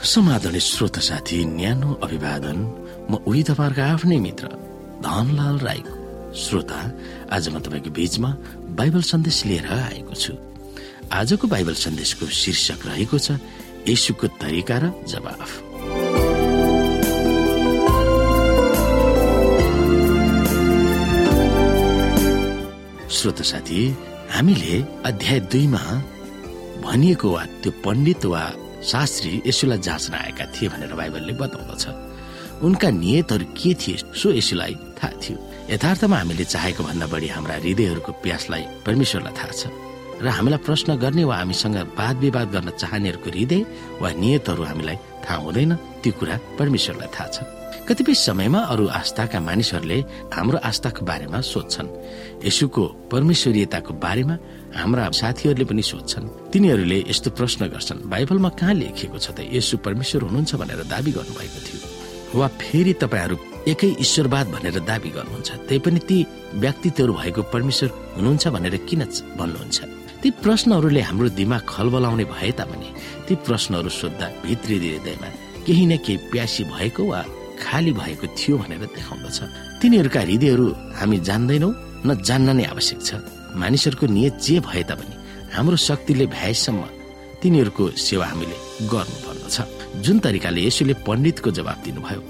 समाधानी श्रोत साथी न्यानो अभिवादन म उही तपाईँहरूको आफ्नै मित्र धनलाल राईको श्रोता आज म तपाईँको बीचमा बाइबल सन्देश लिएर आएको छु। आजको बाइबल सन्देशको शीर्षक रहेको छ यसुको तरिका र जवाफ। श्रोत साथी हामीले अध्याय दुईमा भनिएको वा त्यो पण्डित वा शास्त्री यसुलाई जाँच्न आएका थिए भनेर बाइबलले बताउँदछ। उनका नियतहरू के थिए सो यसुलाई थाहा थियो। यथार्थमा हामीले चाहेको भन्दा बढी हाम्रा हृदयहरूको प्यासलाई परमेश्वरलाई थाहा छ र हामीलाई प्रश्न गर्ने वा हामीसँग वाद विवाद गर्न चाहनेहरूको हृदय वा नियतहरू हामीलाई थाहा हुँदैन। त्यो कुरा परमेश्वरलाई थाहा छ। कतिपय समयमा अरू आस्थाका मानिसहरूले हाम्रो आस्थाको बारेमा सोध्छन्। यसुको परमेश्वरीयताको बारेमा हाम्रा साथीहरूले पनि सोध्छन्। तिनीहरूले यस्तो प्रश्न गर्छन् बाइबलमा कहाँ लेखिएको छ त यसु परमेश्वर हुनुहुन्छ भनेर दावी गर्नुभएको थियो? वा फेरि तपाईँहरू एकै ईश्वरवाद भनेर दावी गर्नुहुन्छ? त्यही पनि ती व्यक्तित्वहरू भएको परमेश्वर हुनुहुन्छ भनेर किन भन्नुहुन्छ। ती प्रश्नहरूले हाम्रो दिमाग खलबलाउने भए तापनि ती प्रश्नहरू सोद्धा भित्री हृदयमा केही न केही प्यासी भएको वा खाली भएको थियो भनेर देखाउँदछ। तिनीहरूका हृदयहरू हामी जान्दैनौ न जान्न नै आवश्यक छ। मानिसहरूको नियत जे भए तापनि हाम्रो शक्तिले भ्याएसम्म तिनीहरूको सेवा हामीले गर्नु पर्दछ जुन तरिकाले यसुले पण्डितको जवाब दिनुभयो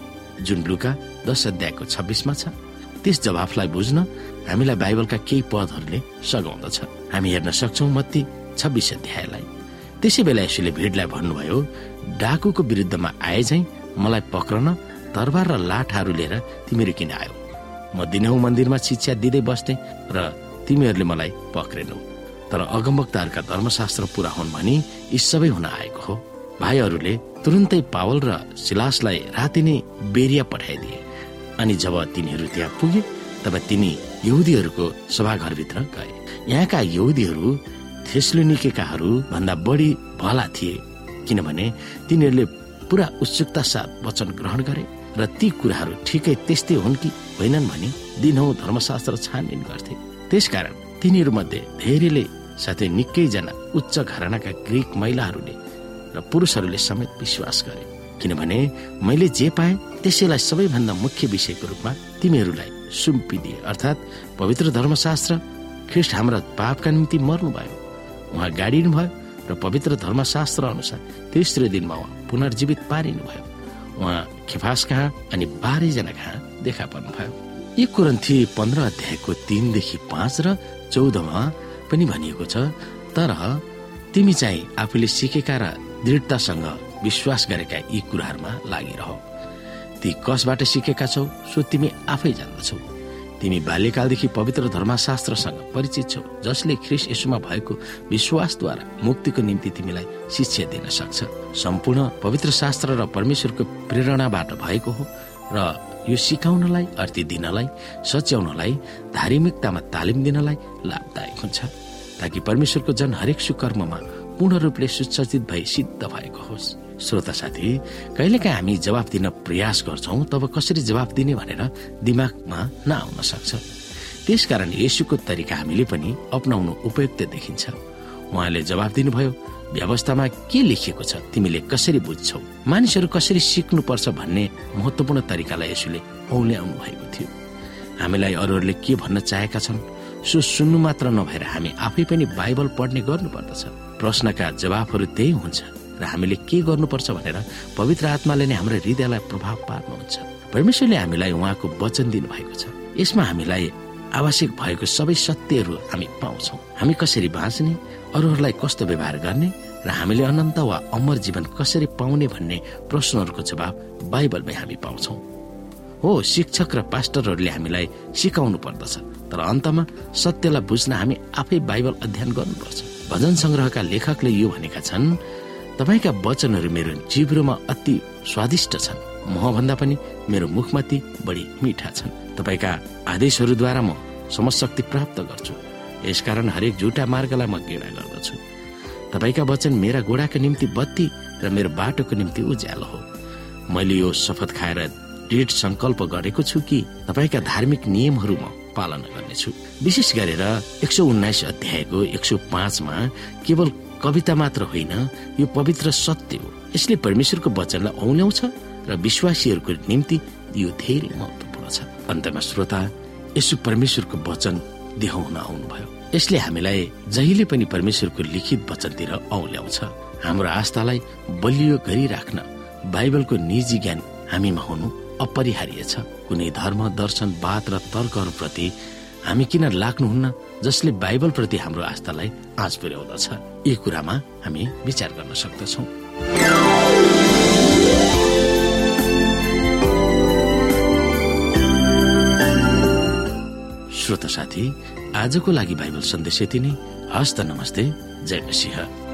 जुन लुका दश अध्यायको छब्बिसमा छ त्यस जवाफलाई बुझ्न हामीलाई बाइबलका केही पदहरूले सघाउँदछ। हामी हेर्न सक्छौ मत्ती छब्बिस अध्यायलाई। त्यसै बेला यसुले भिडलाई भन्नुभयो डाकुको विरुद्धमा आए झै मलाई पक्रन तरबार र लाठहरू लिएर तिमीहरू किन आयो? म दिनहु मन्दिरमा शिक्षा दिँदै बस्ने र तिमीहरूले मलाई पक्रेनौ। तर अगमवक्ताहरूका धर्मशास्त्र पूरा हुन् भनी यी सबै हुन आएको हो। भाइहरूले तुरन्तै पावल र सिलासलाई राति नै बेरिया पठाइदिए। अनि जब तिनीहरू त्यहाँ पुगे तब तिनी यहुदीहरूको सभाघरभित्र गए। यहाँका यहुदीहरू थेस्लोनिकेकाहरू भन्दा बढी भला थिए। किनभने तिनीहरूले पुरा उत्सुकता साथ वचन ग्रहण गरे र ती कुराहरू ठिकै त्यस्तै हुन् कि होइनन् भने दिनहौ धर्मशास्त्र छानबिन गर्थे। त्यसकारण तिनीहरू मध्ये धेरैले साथै निकैजना उच्च घरानाका ग्रिक महिलाहरूले र पुरुषहरूले समेत विश्वास गरे। किनभने मैले जे पाएँ त्यसैलाई सबैभन्दा मुख्य विषयको रूपमा तिमीहरूलाई सुम्पिदिए। अर्थात् पवित्र धर्मशास्त्र ख्रिस्ट हाम्रा पापका निम्ति मर्नुभयो। उहाँ गाडिनु भयो र पवित्र धर्मशास्त्र अनुसार तेस्रो दिनमा उहाँ पुनर्जीवित पारिनु भयो। उहाँ खेफास कहाँ अनि बाह्रैजना कहाँ देखा पर्नुभयो। यी कुरन्थी पन्ध्र अध्यायको तिनदेखि पाँच र चौधमा पनि भनिएको छ तर तिमी चाहिँ आफूले सिकेका र दृढतासँग विश्वास गरेका यी कुराहरूमा लागिरह। ती कसबाट सिकेका छौ सो तिमी आफै जान्दछौ। तिमी बाल्यकालदेखि पवित्र धर्मशास्त्रसँग परिचित छौ जसले ख्रिस यसुमा भएको विश्वासद्वारा मुक्तिको निम्ति तिमीलाई शिक्षा दिन सक्छ। सम्पूर्ण पवित्र शास्त्र र परमेश्वरको प्रेरणाबाट भएको हो र यो सिकाउनलाई अर्थी दिनलाई सच्याउनलाई धार्मिकतामा तालिम दिनलाई लाभदायक हुन्छ ताकि परमेश्वरको जन हरेक सुकर्ममा पूर्ण रूपले सुसज्जित भई सिद्ध भएको होस्। श्रोता साथी कहिलेकाहीँ हामी जवाब दिन प्रयास गर्छौ तब कसरी जवाब दिने भनेर दिमागमा नआउन सक्छ। त्यसकारण यसुको तरिका हामीले पनि अपनाउनु उपयुक्त देखिन्छ। उहाँले जवाब दिनुभयो व्यवस्थामा के लेखिएको छ तिमीले कसरी बुझ्छौ मानिसहरू कसरी सिक्नु पर्छ भन्ने महत्वपूर्ण तरिकालाई यसुले औल्याउनु भएको थियो। हामीलाई अरूहरूले के भन्न चाहेका छन् सो सुन्नु मात्र नभएर हामी आफै पनि बाइबल पढ्ने गर्नुपर्दछ। प्रश्नका जवाफहरू त्यही हुन्छ र हामीले के गर्नुपर्छ भनेर पवित्र आत्माले नै हाम्रो हृदयलाई प्रभाव पार्नुहुन्छ। परमेश्वरले हामीलाई उहाँको वचन दिनुभएको छ। यसमा हामीलाई आवश्यक भएको सबै सत्यहरू हामी पाउँछौ। हामी कसरी बाँच्ने अरूहरूलाई कस्तो व्यवहार गर्ने र हामीले अनन्त वा अमर जीवन कसरी पाउने भन्ने प्रश्नहरूको जवाब बाइबलमै हामी पाउँछौ। हो शिक्षक र पास्टरहरूले हामीलाई सिकाउनु पर्दछ तर अन्तमा सत्यलाई बुझ्न हामी आफै बाइबल अध्ययन गर्नुपर्छ। भजन संग्रहका लेखकले यो भनेका छन् तपाईँका वचनहरू मेरो जिब्रोमा अति स्वादिष्ट छन्। महभन्दा पनि मेरो मुखमा ती बढी मिठा छन्। तपाईँका आदेशहरूद्वारा म समशक्ति प्राप्त गर्छु। यसकारण हरेक झुटा मार्गलाई म घृणा गर्दछु। तपाईँका वचन मेरा गोडाको निम्ति बत्ती र मेरो बाटोको निम्ति उज्यालो हो। मैले यो शपथ खाएर दृढ संकल्प गरेको छु कि तपाईँका धार्मिक नियमहरू म पालना गर्नेछु। विशेष गरेर एक सौ उन्नाइस अध्यायको एक सौ पाँचमा केवल कविता मात्र होइन यो पवित्र सत्य हो। यसले परमेश्वरको वचनलाई औल्याउँछ र विश्वासीहरूको निम्ति यो धेरै महत्वपूर्ण छ। अन्तमा श्रोता यसो परमेश्वरको वचन देखाउन आउनुभयो। यसले हामीलाई जहिले पनि परमेश्वरको लिखित वचनतिर औल्याउँछ। हाम्रो आस्थालाई बलियो गरिराख्न बाइबलको निजी ज्ञान हामीमा हुनु अपरिहार्य छ। कुनै धर्म दर्शन वाद र तर्कहरूप्रति हामी किन लाग्नुहुन्न जसले बाइबल प्रति हाम्रो आस्थालाई आँच पुर्याउँदछ यी कुरामा हामी विचार गर्न सक्दछौ। श्रोता साथी आजको लागि बाइबल सन्देश यति नै। हस्त नमस्ते। जय मसिंह।